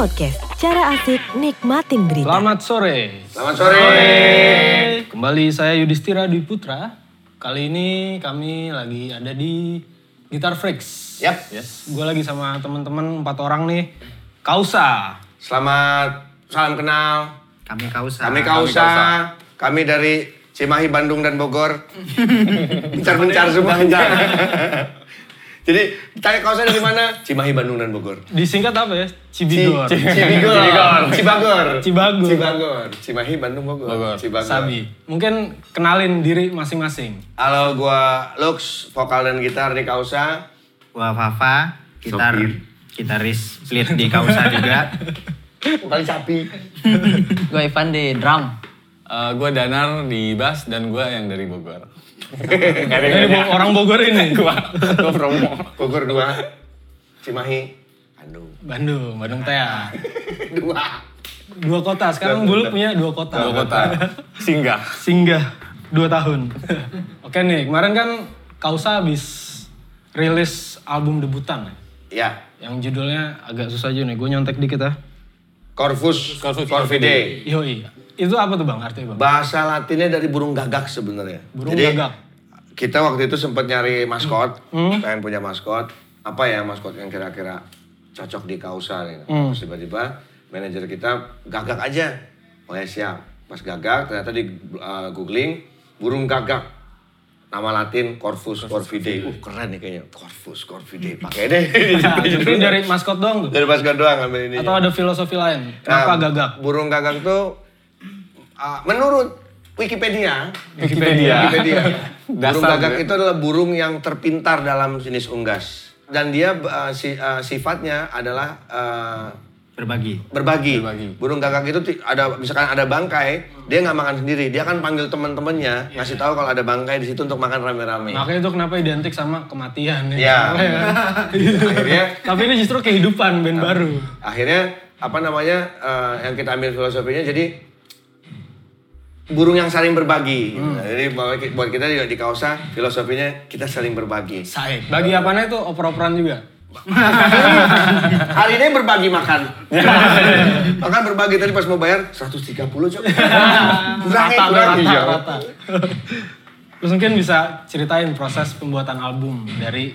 Podcast, cara asik nikmatin berita. Selamat sore. Selamat sore. Kembali saya Yudhistira Dwi Putra. Kali ini kami lagi ada di Gitar Freaks. Yap. Yes. Gue lagi sama teman-teman empat orang nih. Kausa. Selamat salam kenal. Kami kausa. Kami Kausa. Kami dari Cimahi, Bandung, dan Bogor. Bencar-bencar semua. Jadi, tanya Kausa dari mana? Cimahi, Bandung, dan Bogor. Disingkat apa ya? Cibigor. Ci- Cibigor. Cibagor. Cibagur. Cibagor. Cimahi, Bandung, Bogor. Bogor. Cibagor. Sabi. Mungkin kenalin diri masing-masing. Halo, gua Lux, vokal dan gitar di Kausa. Gua Fafa, gitar gitaris lead di kausa juga. Vokal sapi. Gue Ivan di drum. gue Eh, Danar di bass dan gue yang dari Bogor. Ini orang Bogor ini. Gue promo. Bogor 2. Cimahi, Bandung. Bandung, Bandung Tea. Dua. Dua kota. Sekarang Bulu punya dua kota. Dua kota. Singgah. Singgah dua tahun. Oke nih, kemarin kan Kausa habis rilis album debutan ya. Ya. Yang judulnya agak susah aja nih, gue nyontek dikit ya. Corvus, Corvus Corvidae. Yoi. Itu apa tuh bang artinya bang? Bahasa Latinnya dari burung gagak sebenarnya. Burung Jadi, gagak. Kita waktu itu sempat nyari maskot, Hmm. pengen punya maskot. Apa ya maskot yang kira-kira cocok di kausa nih. Hmm. Terus tiba-tiba manajer kita gagak aja. Oh ya siap. Pas gagak ternyata di uh, googling burung gagak. Nama Latin Corvus Corvidae. Uh keren nih kayaknya. Corvus Corvidae. Pakai deh. Jadi dari maskot doang tuh? dari maskot doang ambil ini. Atau ada filosofi lain? Kenapa Nah, gagak? Burung gagak tuh uh, menurut Wikipedia, Wikipedia. Wikipedia. burung gagak ya. itu adalah burung yang terpintar dalam jenis unggas. Dan dia uh, si- uh, sifatnya adalah uh, Berbagi. berbagi. Berbagi. Burung gagak itu ada misalkan ada bangkai, dia nggak makan sendiri, dia akan panggil teman-temannya ngasih tahu kalau ada bangkai di situ untuk makan rame-rame. Makanya itu kenapa identik sama kematian ya. Iya. Iya. Akhirnya Tapi ini justru kehidupan band baru. akhirnya apa namanya eh, yang kita ambil filosofinya jadi burung yang saling berbagi. Hmm. Jadi buat kita juga di kausa filosofinya kita saling berbagi. Said. Bagi apanya itu oper-operan juga? Hari ini berbagi makan. makan berbagi tadi pas mau bayar 130 cok. kurangi Rata, kurangi rata, ya. rata. Terus mungkin bisa ceritain proses pembuatan album dari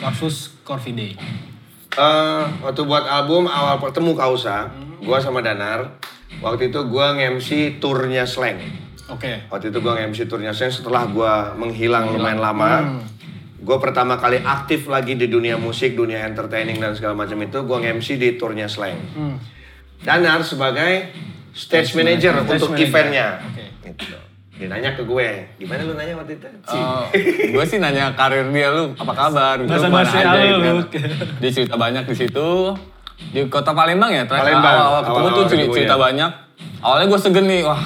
Corvus Corvidae. Eh, waktu buat album awal ketemu kausa, gua sama Danar. Waktu itu gua nge-MC turnya Slang. Oke. Waktu itu gue nge-MC turnya Slang setelah gue menghilang lumayan lama. Gue pertama kali aktif lagi di dunia musik, dunia entertaining dan segala macam itu, gue nge-MC di turnya Slang. Danar sebagai stage manager Stage untuk manager. eventnya. Oke. Gitu. Dia nanya ke gue, gimana lu nanya waktu itu? gue sih nanya karir dia lu apa kabar? Basa-basi ke mana aja, lu, gitu kan. lu. Dia cerita banyak di situ. Di kota Palembang ya, terakhir Palembang. awal-awal ketemu tuh cerita, cerita ya. banyak. Awalnya gue segen nih, wah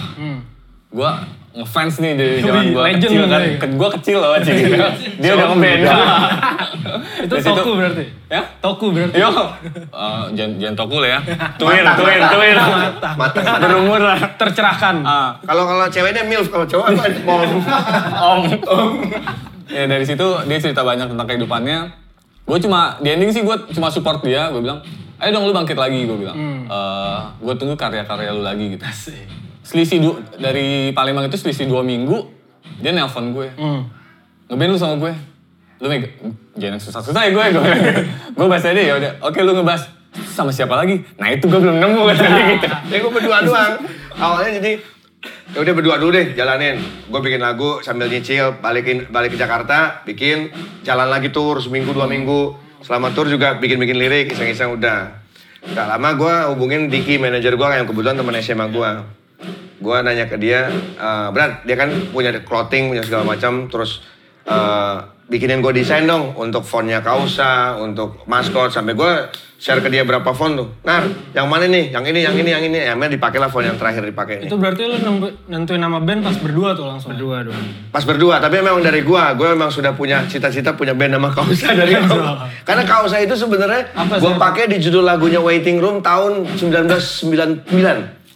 gue ngefans nih dari zaman gue kecil kan. Ke, gue kecil loh, Cik. Dia udah ngeband. Itu Di situ- toku berarti? Ya? Toku berarti? Yo, Eh, jangan jangan tokul ya. Tuir, tuir, tuir. Mata. Berumur lah. Tercerahkan. Ah, Kalau kalau ceweknya milf, kalau cowok apa? Mom. om. ya dari situ dia cerita banyak tentang kehidupannya. Gue cuma di ending sih gue cuma support dia. Gue bilang, ayo dong lu bangkit lagi. Gue bilang, Eh gue tunggu karya-karya lu lagi gitu. Selisih du- dari Palembang itu selisih dua minggu. Dia nelpon gue, Hmm. ngeband lu sama gue. Lu meg jangan susah-susah ya gue. Gue, gue bahas aja ya udah. Oke lu ngebahas sama siapa lagi? Nah itu gue belum nemu kata dia gitu. Ya gue berdua doang. Awalnya jadi ya udah berdua dulu deh jalanin. Gue bikin lagu sambil nyicil, balikin balik ke Jakarta, bikin jalan lagi tour seminggu dua minggu. Selama tour juga bikin-bikin lirik, iseng-iseng udah. Gak lama gue hubungin Diki, manajer gue yang kebetulan temen SMA gue. Gue nanya ke dia, eh, berat dia kan punya clothing, punya segala macam, terus eh, bikinin gue desain dong untuk fontnya Kausa, untuk maskot, sampai gue share ke dia berapa font tuh. Nah, yang mana nih? Yang ini, yang ini, yang ini. Akhirnya dipakailah font yang terakhir dipakai. Itu berarti lu nentuin nama band pas berdua tuh langsung? Berdua dua. Pas berdua, tapi memang dari gua, gua memang sudah punya cita-cita punya band nama Kausa dari awal. Karena Kausa itu sebenarnya gua sih? pakai di judul lagunya Waiting Room tahun 1999.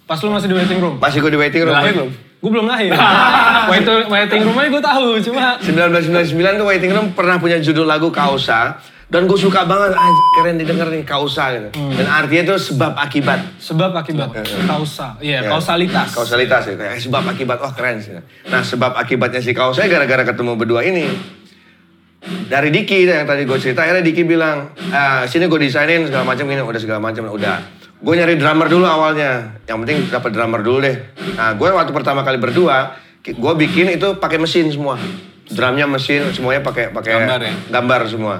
Pas lu masih di waiting room? Masih gua di Waiting Room. Lahir belum? Gue belum lahir. waiting, waiting roomnya gue tahu, cuma 1999 tuh Waiting Room pernah punya judul lagu Kausa. Dan gue suka banget, anjir keren didengar nih kausa gitu. Dan artinya itu sebab akibat. Sebab akibat. Kausa. Iya, Ya. kausalitas. Kausalitas ya, kayak sebab akibat, wah keren sih. Nah sebab akibatnya si kausa gara-gara ketemu berdua ini. Dari Diki yang tadi gue cerita, akhirnya Diki bilang, ah, sini gue desainin segala macam gini, udah segala macam, udah. Gue nyari drummer dulu awalnya, yang penting dapat drummer dulu deh. Nah gue waktu pertama kali berdua, gue bikin itu pakai mesin semua, drumnya mesin, semuanya pakai pakai Gambar ya? gambar semua.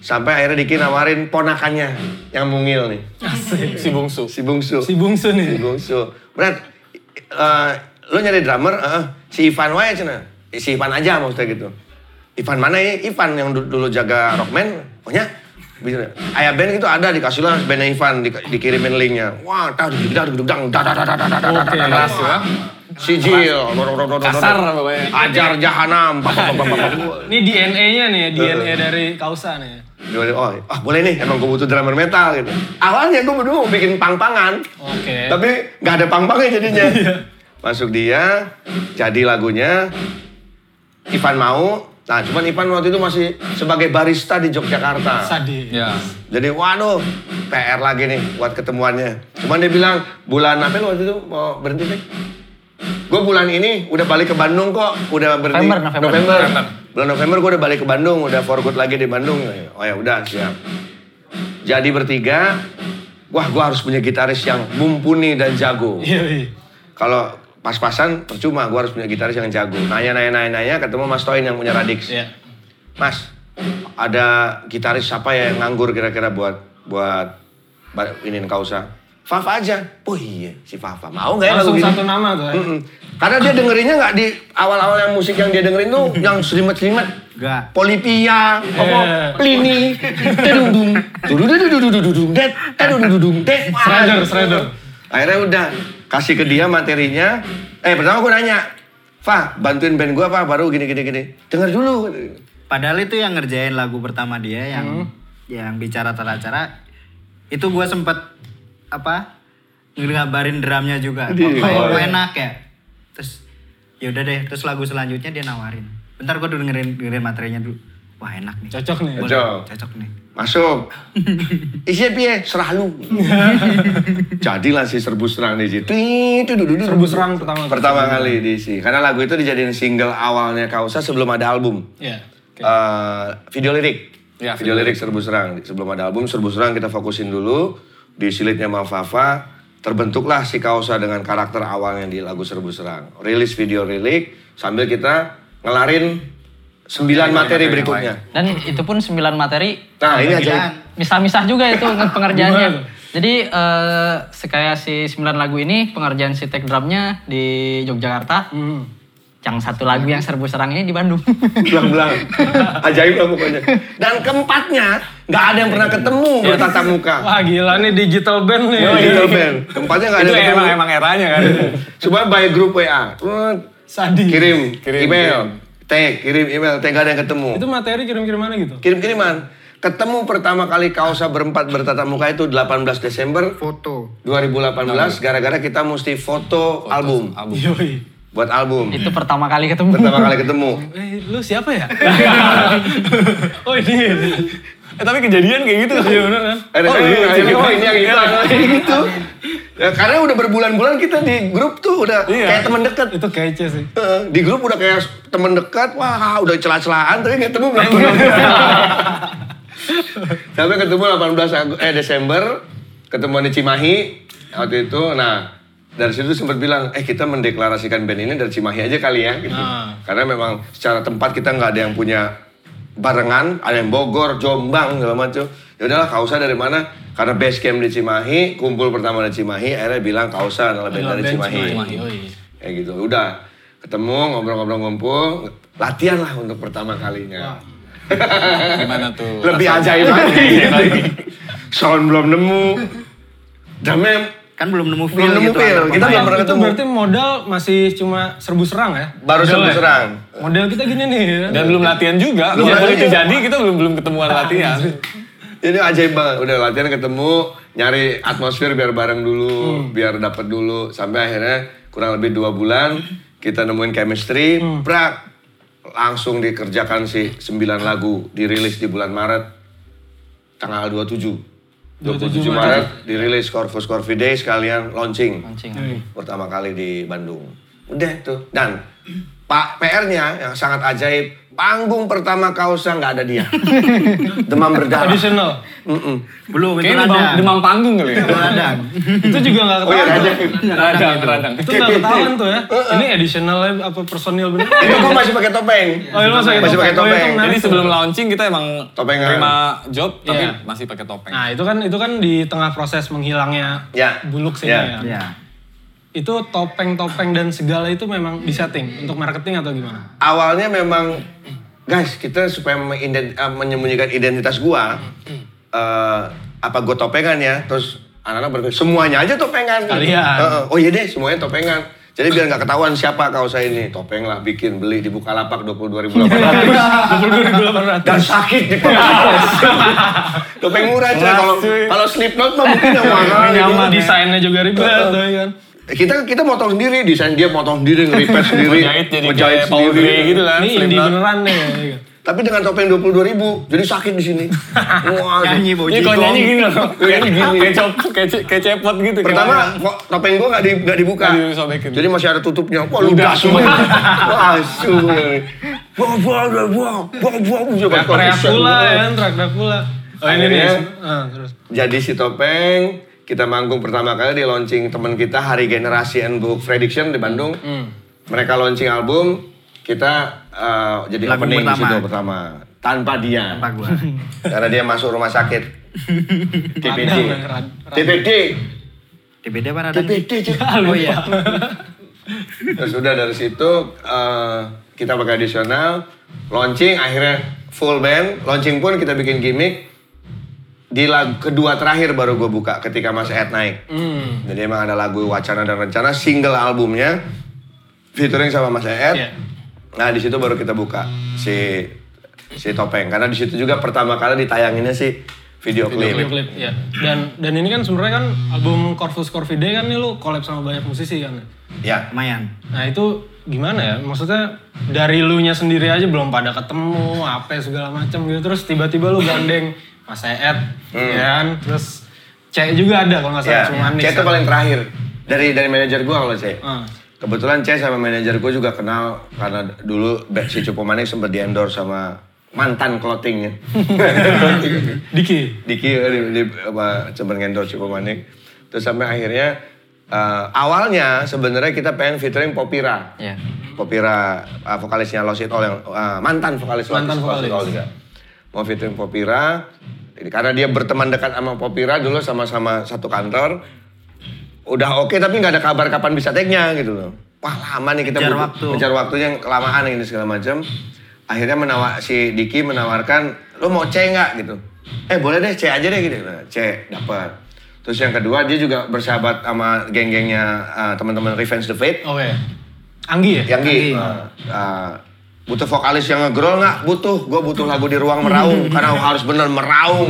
Sampai akhirnya Diki nawarin ponakannya yang mungil nih, Si bungsu. si bungsu. Si bungsu Si nih. bungsu. Berat, eh, lo nyari drummer, eh, si Ivan wae cina. Eh, Si Ivan aja maksudnya gitu. Ivan mana ya? Ivan yang du- dulu jaga Rockman, pokoknya bisa. Ayah band itu ada dikasih lah bandnya Ivan di, dikirimin linknya. Wah, dah dah dah dah dah dah dah dah dah dah. Keras ya. Sijil, Kasar ajar jahanam. Ini DNA-nya nih, DNA dari kausa nih. Oh, ah boleh nih, emang gue butuh drummer metal gitu. Awalnya gue berdua mau bikin pang-pangan, Oke. tapi nggak ada pang-pangnya jadinya. Masuk dia, jadi lagunya, Ivan mau, nah cuman Ivan waktu itu masih sebagai barista di Yogyakarta. Sadis. Ya. Jadi waduh, PR lagi nih buat ketemuannya. Cuman dia bilang, bulan apa waktu itu mau berhenti deh? Gue bulan ini udah balik ke Bandung kok, udah berhenti. November, November. Bulan November gue udah balik ke Bandung, udah for good lagi di Bandung. Oh ya udah siap. Jadi bertiga, wah gue harus punya gitaris yang mumpuni dan jago. Iya, iya. Kalau pas-pasan percuma, gue harus punya gitaris yang jago. Nanya, nanya, nanya, nanya, ketemu Mas Toin yang punya Radix. Iya. Mas, ada gitaris siapa ya yang nganggur kira-kira buat buat iniin kausa? Fafa aja. Oh iya, si Fafa. Mau nggak ya lagu gini? satu nama tuh. ya. Mm-mm. Karena dia dengerinnya nggak di awal-awal yang musik yang dia dengerin tuh yang serimet-serimet. Enggak. Polipia, apa, Yeah. Plini, dedudung, dudududududududung, det, dedudududung, det. Wah, Shredder, gitu. shredder. Akhirnya udah, kasih ke dia materinya. Eh, pertama gue nanya, Fa, bantuin band gue apa baru gini-gini gini. Dengar dulu. Padahal itu yang ngerjain lagu pertama dia yang yang bicara tata cara itu gua sempet apa ngabarin drumnya juga. Kok, kok oh, iya. enak ya. Terus yaudah deh, terus lagu selanjutnya dia nawarin. Bentar gua dulu dengerin dengerin materinya dulu. Wah enak nih. Cocok nih. Boleh, Cocok. Cocok nih. Masuk. Isinya piye? Serah lu. Jadilah si serbu serang di situ. Serbu serang pertama. Pertama kali diisi. Karena lagu itu dijadiin single awalnya Kausa sebelum ada album. Iya. Oke. Eh, video lirik. Ya, video lirik serbu serang. Sebelum ada album serbu serang kita fokusin dulu di silitnya sama Fafa. Terbentuklah si Kausa dengan karakter awalnya di lagu serbu serang. Rilis video lirik sambil kita ngelarin sembilan materi berikutnya. Dan itu pun 9 materi Nah ini aja. Misah-misah juga itu pengerjaannya. Jadi eh sekaya si 9 lagu ini pengerjaan si take drumnya di Yogyakarta. Hmm. Yang satu lagu yang serbu serang ini di Bandung. belang-belang. Ajaib lah pokoknya. Dan keempatnya, nggak ada yang pernah ketemu bertatap muka. Wah gila nih digital band nih. Oh, digital band. Keempatnya nggak ada Itu yang ketemu. emang emang eranya kan. Cuma by grup WA. Wah, Sadis. Kirim, Kirim, email. Tag, kirim email. Tag, nggak ada yang ketemu. Itu materi kirim-kirim mana gitu? Kirim-kiriman. Ketemu pertama kali Kausa berempat bertatap muka itu 18 Desember Foto. 2018 gara-gara kita mesti foto, album. Album. Yoi. Buat album. itu pertama kali ketemu. Pertama kali ketemu. Eh, lu siapa ya? oh ini. Eh tapi kejadian kayak gitu. Iya bener kan? Oh, oh, iya, ini, iya. oh, ini yang itu, kayak gitu. Ya, karena udah berbulan-bulan kita di grup tuh udah Iya. kayak teman dekat. Itu kece sih. Heeh, di grup udah kayak teman dekat, wah udah celah-celahan tapi ketemu belum. Sampai ketemu 18 Agu- eh Desember, ketemuan di Cimahi waktu itu. Nah, dari situ sempat bilang, eh kita mendeklarasikan band ini dari Cimahi aja kali ya. Gitu. Ah. Karena memang secara tempat kita nggak ada yang punya barengan, ada yang Bogor, Jombang segala macam. Ya udahlah, Kausa dari mana? Karena base camp di Cimahi, kumpul pertama di Cimahi, akhirnya bilang Kausa adalah band dari Band Cimahi. Cimahi, yoi. Kayak gitu. Udah ketemu ngobrol-ngobrol ngumpul, latihan lah untuk pertama kalinya. Gimana tuh? Lebih ajaib lagi. Sound belum nemu. Drumnya Kan belum nemu feel Belum nemu gitu. feel. antara Kita belum pernah itu ketemu. berarti modal masih cuma serbu serang ya? Baru serbu Modelnya. serang. Model kita gini nih ya. Dan belum latihan juga. Belum latihan. itu jadi kita belum belum ketemuan latihan. Ini ajaib banget. Udah latihan ketemu, nyari atmosfer biar bareng dulu, biar dapet dulu. Sampai akhirnya kurang lebih dua bulan kita nemuin chemistry, prak langsung dikerjakan sih 9 lagu dirilis di bulan Maret tanggal 27. 27 27 Maret dirilis Corvus Corvidae sekalian launching. Launching. Pertama kali di Bandung. Udah tuh. Dan Pak PR-nya yang sangat ajaib, panggung pertama Kausa nggak ada dia. Demam berdarah. Additional. Mm-mm. Belum itu Kayaknya demam, ada. demam panggung kali ya. Ada. itu juga nggak Oh iya, ketahuan. ada. Radang, radang. Itu nggak ketahuan tuh ya. Ini additional apa personil bener. Itu gue masih pakai topeng. Oh, lu masih pakai Masih pakai topeng. Topeng. Jadi sebelum launching kita emang Topengan. terima job tapi Iya. masih pakai topeng. Nah itu kan itu kan di tengah proses menghilangnya Ya. buluk sini Ya. Ya. Ya. Itu topeng-topeng dan segala itu memang disetting untuk marketing atau gimana? Awalnya memang guys kita supaya mengident- eh, menyembunyikan identitas gua eh, apa gua topengan ya terus anak-anak berpikir semuanya aja topengan Kalian. Heeh. oh iya deh semuanya topengan jadi biar nggak ketahuan siapa kau saya ini topeng lah bikin beli di Bukalapak 22.800 dan sakit di topeng murah coy kalau kalau Slipknot mah mungkin yang mahal gitu. Nyaman, desainnya juga ribet ya kan. Kita kita motong sendiri desain dia motong sendiri ngeripet sendiri jadi kayak Paul sendiri. Gray gitu kan. Ini indie beneran nih. kan. Tapi dengan topeng 22 ribu, jadi sakit di sini. Wah, Nyanyi bau Ini kalau jigong. nyanyi gini loh. Nyanyi gini. Kayak cop, kayak, ce- kayak cepot gitu. Pertama, topeng gua nggak di, nggak dibuka. Jadi masih ada tutupnya. Wah, ludah semua. Wah, asu. Wah, wah, wah, wah, wah, wah, wah. Dracula ya kan, Dracula. Oh ini nih. Akhirnya- Ah, terus. Jadi si topeng, kita manggung pertama kali di launching teman kita Hari Generasi and Book Prediction di Bandung. Hmm. Mereka launching album, kita eh, jadi Lagu opening pertama. situ pertama. Tanpa dia. Tanpa gua. Karena dia masuk rumah sakit. TPD. TPD. TBD apa radang? TPD. Cik. Oh iya. Terus udah dari situ eh, kita pakai additional, launching akhirnya full band, launching pun kita bikin gimmick. Di lagu kedua terakhir baru gue buka ketika Mas Ed naik. Hmm. Jadi emang ada lagu Wacana dan Rencana single albumnya featuring sama Mas Ed. Iya. Nah di situ baru kita buka si si topeng karena di situ juga pertama kali ditayanginnya si video klip. Video klip, ya. Dan dan ini kan sebenarnya kan album Corvus Corvidae kan nih lu collab sama banyak musisi kan. Ya. Lumayan. Nah itu gimana ya? Maksudnya dari lu nya sendiri aja belum pada ketemu, apa segala macam gitu. Terus tiba-tiba lu gandeng Mas Eet, ya kan? Terus C juga ada kalau nggak salah, Ya, cuma Anis. C itu kan? paling terakhir dari dari manajer gua kalau C. Ah. Kebetulan C sama manajer gue juga kenal karena dulu si Cupu Manik sempat di endorse sama mantan clothingnya. Diki. Diki di, di apa sempat endorse Cupu Manik. Terus sampai akhirnya eh, awalnya sebenarnya kita pengen featuring Popira. Iya. Popira uh, vokalisnya Lost It All yang uh, mantan vokalis Mantan Lost It vokalis. All juga. Mau featuring Popira Jadi, karena dia berteman dekat sama Popira dulu sama-sama satu kantor. Udah oke tapi nggak ada kabar kapan bisa take-nya gitu loh. Wah lama nih kita butuh- waktu. ngejar waktunya yang kelamaan ini segala macam. Akhirnya menawar si Diki menawarkan, lo mau C nggak gitu? Eh boleh deh C aja deh gitu. Nah, C dapat. Terus yang kedua dia juga bersahabat sama geng-gengnya uh, teman-teman Revenge the Fate. Oke. Anggi ya? Yang Gi, uh, uh, butuh vokalis yang ngegrol nggak? Butuh, gue butuh lagu di ruang meraung karena harus bener meraung.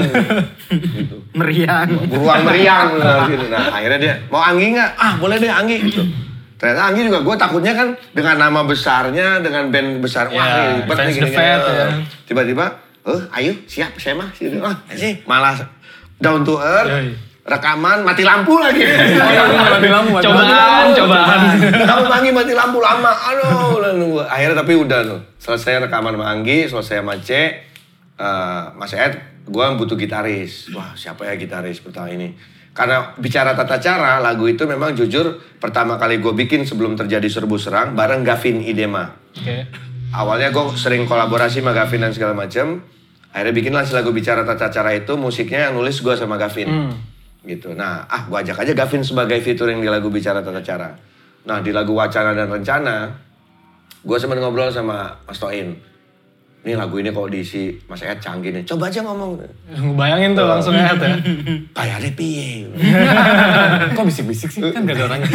gitu. Meriang. Ruang meriang gitu. Nah akhirnya dia mau Anggi nggak? Ah boleh deh Anggi. Gitu. Ternyata Anggi juga gue takutnya kan dengan nama besarnya, dengan band besar, wah Ya, ini ribet nih. Fat, ya. Tiba-tiba, eh ayo siap saya mah. Gitu. Ah, sih malah down to earth, Yoi. Rekaman mati lampu lagi. Mati lampu, mati Cobaan, cobaan. Kamu Anggi mati lampu lama, aduh, akhirnya tapi udah tuh, selesai rekaman sama Anggi, selesai sama C, eh, Mas Ed, gue butuh gitaris. Wah siapa ya gitaris pertama ini? Karena bicara tata cara, lagu itu memang jujur pertama kali gue bikin sebelum terjadi serbu serang bareng Gavin Idema. Oke. Awalnya gue sering kolaborasi sama Gavin dan segala macam. Akhirnya bikinlah si lagu bicara tata cara itu, musiknya yang nulis gue sama Gavin Hmm. Gitu. Nah, ah gua ajak aja Gavin sebagai featuring di lagu Bicara Tata Cara. Nah, di lagu Wacana dan Rencana, gua sempat ngobrol sama Mas Toin. Ini lagu ini kalau diisi Mas Ed canggih nih. Coba aja ngomong. Bayangin tuh langsung Eet ya. Bayarnya piye? Kok bisik-bisik sih? Kan gak ada orangnya.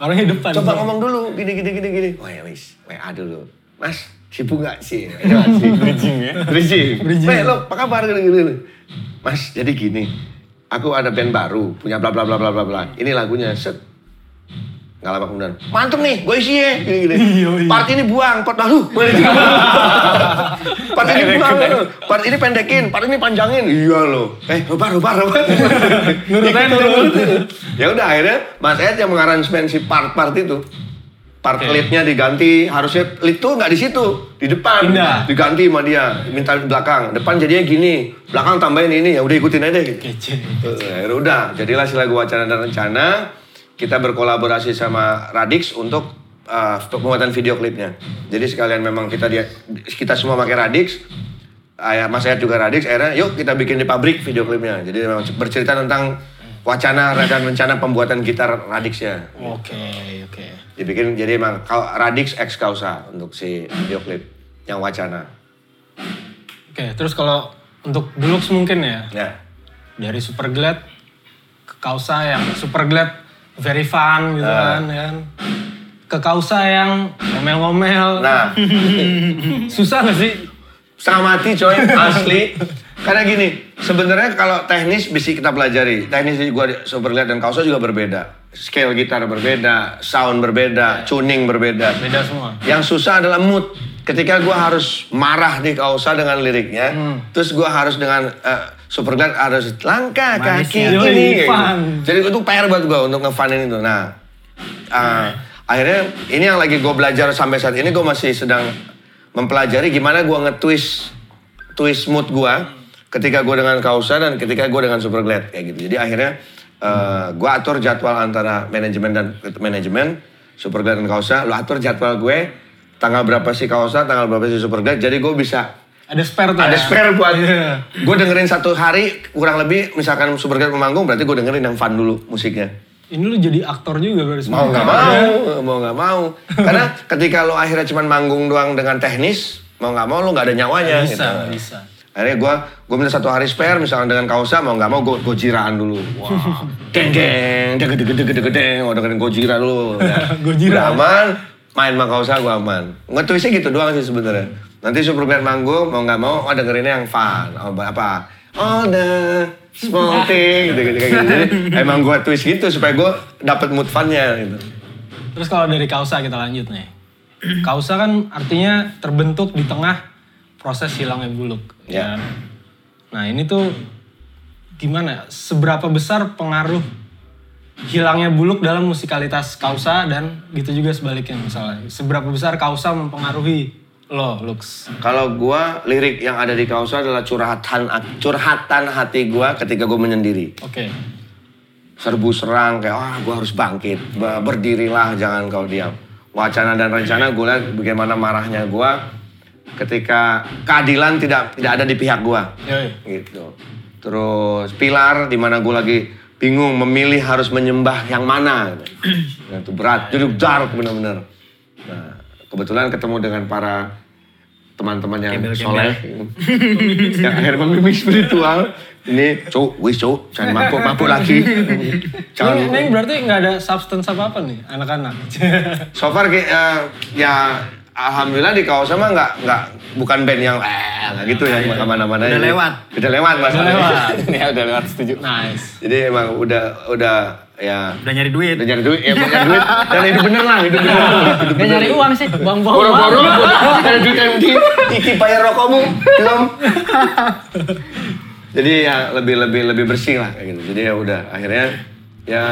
Orangnya depan. Coba ngomong dulu, gini gini gini gini. Oh ya wis, WA dulu. Mas, sibuk gak sih? Bridging ya. Bridging. Weh, lo apa kabar gini, gini, gini. Mas, jadi gini. Aku ada band baru, punya bla bla bla bla bla bla. Ini lagunya set. Gak lama kemudian, mantep nih, gue isi ya. Gini, gini. Iya, iya. Part ini buang, part lalu. part ini buang, part ini pendekin, part ini panjangin. Iya loh. Eh, rubah, rubah, rubah. Nurut ya udah akhirnya Mas Ed yang mengaransemen si part-part itu. Part Oke. leadnya diganti, harusnya lead tuh nggak di situ, di depan. Pindah. Diganti sama dia, minta di belakang. Depan jadinya gini, belakang tambahin ini, ya udah ikutin aja gitu. Kece. Eh, akhirnya udah, jadilah si lagu wacana dan rencana. Kita berkolaborasi sama Radix untuk uh, pembuatan video klipnya. Jadi sekalian memang kita dia kita semua pakai Radix. Ayah Mas Ayat juga Radix. Akhirnya yuk kita bikin di pabrik video klipnya. Jadi memang bercerita tentang wacana dan rencana pembuatan gitar Radixnya. Oke, oke. Dibikin jadi emang Radix X Causa untuk si video klip yang wacana. Oke, terus kalau untuk Deluxe mungkin ya, Ya. dari Super Glad ke Kausa yang Super Glad very fun gitu Ah. kan, ya kan. Ke Kausa yang ngomel-ngomel. Nah, Susah gak sih? setengah mati coy asli karena gini sebenarnya kalau teknis bisa kita pelajari teknis gua di super Glad dan kausa juga berbeda scale gitar berbeda sound berbeda tuning berbeda. Beda semua. yang susah adalah mood. Ketika gua harus marah di kausa dengan liriknya terus gua harus dengan eh, super Glad harus langkah kaki ini gitu. jadi itu PR buat gua untuk ngefunin itu. Nah ah, akhirnya ini yang lagi gue belajar sampai saat ini gue masih sedang mempelajari gimana gue nge-twist twist mood gue ketika gue dengan Kausa dan ketika gue dengan Super Glad kayak gitu. Jadi akhirnya gue atur jadwal antara manajemen dan manajemen Super Glad dan Kausa. Lo atur jadwal gue tanggal berapa sih Kausa, tanggal berapa sih Super Glad. Jadi gue bisa Ada spare tuh ada ya? spare buat Iya. gue dengerin satu hari kurang lebih misalkan Super Glad memanggung berarti gue dengerin yang fun dulu musiknya. Ini lu jadi aktor juga berarti. Mau nggak mau, mau nggak mau. Karena ketika lo akhirnya cuma manggung doang dengan teknis, mau nggak mau lo nggak ada nyawanya. Bisa, gitu. bisa. Akhirnya gue gue minta satu hari spare misalkan dengan kausa mau nggak mau gue gojiraan dulu. Wah, deng, deg deg deg deg deng, mau dengerin gojira dulu. Ya. Gojira. Udah aman, main sama kausa gue aman. Nge-twistnya gitu doang sih sebenarnya. Nanti super band manggung mau nggak mau, oh dengerinnya yang fun. Oh, apa? All the small thing, gitu, gitu, kayak gitu. Jadi, emang gue twist gitu supaya gue dapet mood funnya gitu. Terus kalau dari kausa kita lanjut nih. Kausa kan artinya terbentuk di tengah proses hilangnya buluk. Ya. Nah ini tuh gimana? ya? Seberapa besar pengaruh hilangnya buluk dalam musikalitas kausa dan gitu juga sebaliknya misalnya. Seberapa besar kausa mempengaruhi lo, Lux? Kalau gua lirik yang ada di Kausa adalah curhatan curhatan hati gua ketika gua menyendiri. Oke. Serbu serang kayak ah gua harus bangkit, Be- berdirilah jangan kau diam. Wacana dan rencana gue lihat bagaimana marahnya gua ketika keadilan tidak tidak ada di pihak gua. Yoi. Gitu. Terus pilar di mana gua lagi bingung memilih harus menyembah yang mana. Nah, itu berat, jadi dark benar-benar. Nah, kebetulan ketemu dengan para teman-teman yang soleh yang akhirnya membimbing spiritual ini cuk wis cuk jangan mabuk mabuk lagi jangan Ini, ini berarti nggak ada substance apa-apa nih anak-anak? so far kayak, eh, ya alhamdulillah di kawasan mah nggak nggak bukan band yang eh nggak gitu ya ke mana-mana Udah Jadi- lewat. udah lewat mas Udah lewat. Ini udah lewat setuju. nice. jadi emang udah udah ya Udah nyari duit. udah nyari duit ya bukan nyari duit dan hidup bener lah hidup bener hidup nyari uang sih, buang-buang Boro-boro uang. ada duit yang di iki bayar rokokmu belum. Jadi ya lebih lebih lebih bersih lah kayak gitu. Jadi ya udah akhirnya ya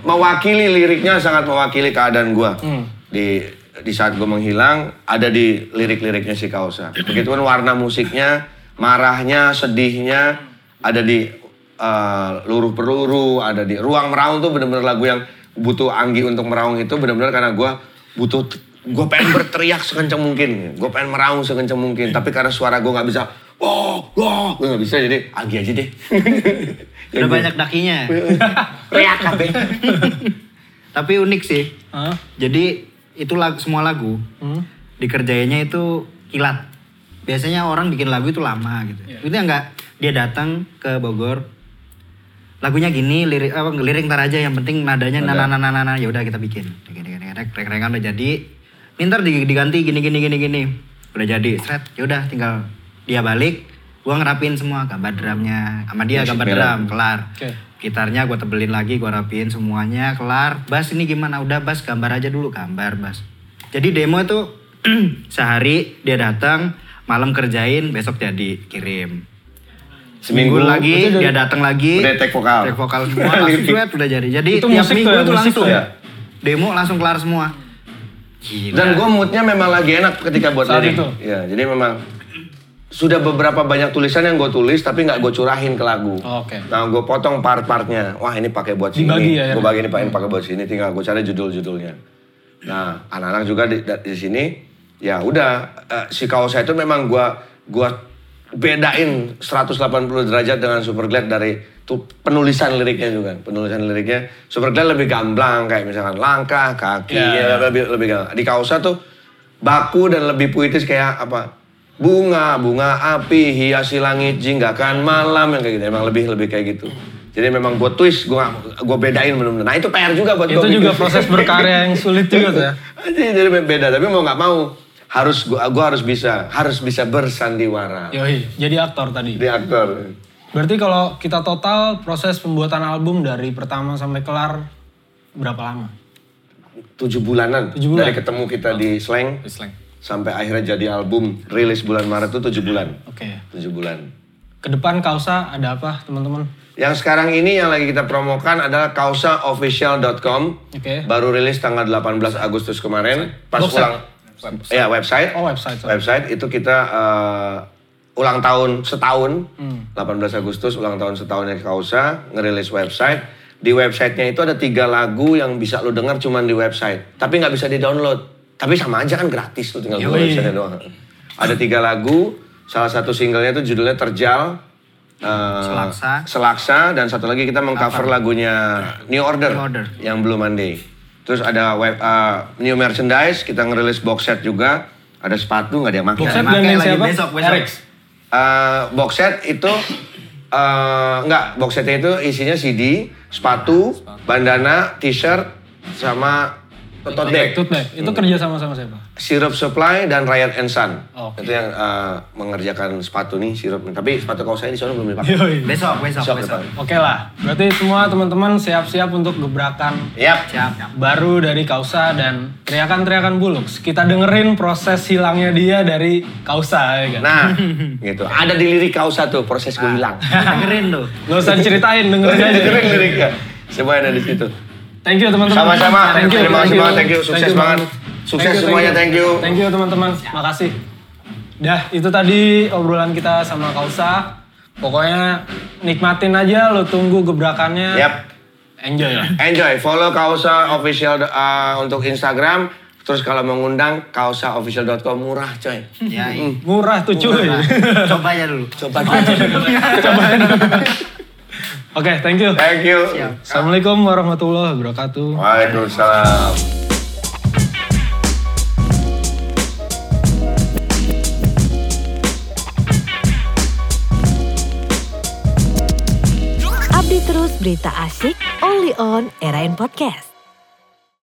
mewakili liriknya sangat mewakili keadaan gua di di saat gue menghilang ada di lirik-liriknya si Kausa. Begitupun warna musiknya, marahnya, sedihnya ada di eh, luruh peluru, ada di ruang meraung tuh bener-bener lagu yang butuh Anggi untuk meraung itu bener-bener karena gua butuh gue pengen berteriak sekencang mungkin, gue pengen meraung sekencang mungkin, tapi karena suara gue nggak bisa, wow, wow, gue nggak bisa jadi Anggi aja deh. Udah banyak dakinya. Reak kabeh. Tapi unik sih. Hah? Jadi itu lagu, semua lagu Hmm? dikerjainnya itu kilat. Biasanya orang bikin lagu itu lama gitu. Itu yang enggak dia datang ke Bogor. Lagunya gini, lirik apa lirik ntar aja yang penting nadanya nana nana nana ya udah kita bikin. Gini gini rek rek rekan udah jadi. Ntar di- diganti gini gini gini gini. Udah jadi, seret. Ya udah tinggal dia balik, gua ngerapin semua gambar drumnya sama dia gambar drum kelar. Gitarnya gue tebelin lagi gue rapiin semuanya kelar bass ini gimana udah bass gambar aja dulu gambar bass jadi demo itu sehari dia datang malam kerjain besok jadi kirim Seminggu Seminggu lagi dia datang lagi udah take vokal. take vokal semua langsung duet udah jadi jadi Itu tiap musik minggu tuh ya, itu musik langsung ya? demo langsung kelar semua Gila. Dan gue moodnya memang lagi enak ketika buat Saat lirik. itu? Ya, jadi memang sudah beberapa banyak tulisan yang gue tulis tapi nggak gue curahin ke lagu. Oke. Nah, gue potong part-partnya. Wah, ini pakai buat sini. Dibagi ya, ya? Gue bagi ini pakai pakai buat sini. Tinggal gue cari judul-judulnya. Nah, anak-anak juga di, di sini. Ya udah, eh, si Kausa itu memang gue gua bedain 180 derajat dengan Superglad dari tuh penulisan liriknya juga. Penulisan liriknya Superglad lebih gamblang kayak misalkan langkah, kaki, Ya. ya, lebih lebih gamblang. Di Kausa tuh baku dan lebih puitis kayak apa? Bunga, bunga api, hiasi langit, jinggakan malam yang kayak gitu. Emang lebih lebih kayak gitu. Jadi memang gue twist, gue gue bedain benar-benar. Nah itu PR juga buat Itu gua juga bikin. proses berkarya yang sulit juga tuh ya. jadi, jadi beda, tapi mau nggak mau harus gua, gua harus bisa harus bisa bersandiwara Yoi, jadi aktor tadi. di aktor. Berarti kalau kita total proses pembuatan album dari pertama sampai kelar berapa lama? Tujuh bulanan, Tujuh bulan? dari ketemu kita di Slang Di slang. Sampai akhirnya jadi album rilis bulan Maret itu tujuh bulan. Oke. Tujuh bulan. Ke depan Kausa ada apa teman-teman? Yang sekarang ini yang lagi kita promokan adalah kausaofficial.com. Oke. Baru rilis tanggal 18 Agustus kemarin. Pas Website? ulang ya website. Oh website. sorry. Website itu kita eh, ulang tahun setahun. Hmm. 18 Agustus ulang tahun setahunnya Kausa ngerilis website. Di websitenya itu ada tiga lagu yang bisa lu dengar cuman di website. Tapi nggak bisa di-download. Tapi sama aja kan gratis lu tinggal Yoi. website doang. Ada tiga lagu. Salah satu singlenya itu judulnya Terjal. eh, Selaksa. Selaksa dan satu lagi kita mengcover lagunya New Order, New Order. yang Blue Monday. Terus ada web eh, new merchandise, kita ngerilis box set juga. Ada sepatu nggak ada yang pakai. Box set siapa? besok, besok. Eh, box set itu eh enggak, box setnya itu isinya CD, sepatu, bandana, t-shirt, sama tote bag. Tote bag. Itu kerja sama sama siapa? Syrup Supply dan Riot and Sun. Oke. Itu yang eh, mengerjakan sepatu nih, sirup. Tapi sepatu kaos saya di sana belum dipakai. Besok besok Besok besok. Oke lah, berarti semua teman-teman siap-siap untuk gebrakan Yap. siap baru dari Kausa dan teriakan-teriakan Bulux. Kita dengerin proses hilangnya dia dari Kausa ya kan? Nah, gitu. Ada di lirik kausa tuh proses gue hilang. dengerin tuh Gak usah diceritain, dengerin aja. Dengerin liriknya. Semua ada di situ. Thank you teman-teman. Sama-sama. Thank you, Terima kasih thank you. banget. Thank you. Sukses Thank you banget. Sukses semuanya. Thank you. Thank you teman-teman. Makasih. Dah, itu tadi obrolan kita sama Kausa. Pokoknya nikmatin aja, lo tunggu gebrakannya. Yap. Enjoy lah. Enjoy. Follow Kausa official uh, untuk Instagram. Terus kalau mau ngundang kausaofficial.com murah coy. ya iya. Murah tuh cuy. coba aja dulu Coba Oke, thank you. Thank you. Assalamualaikum warahmatullahi wabarakatuh. Waalaikumsalam. Update terus berita asyik only on Era in Podcast.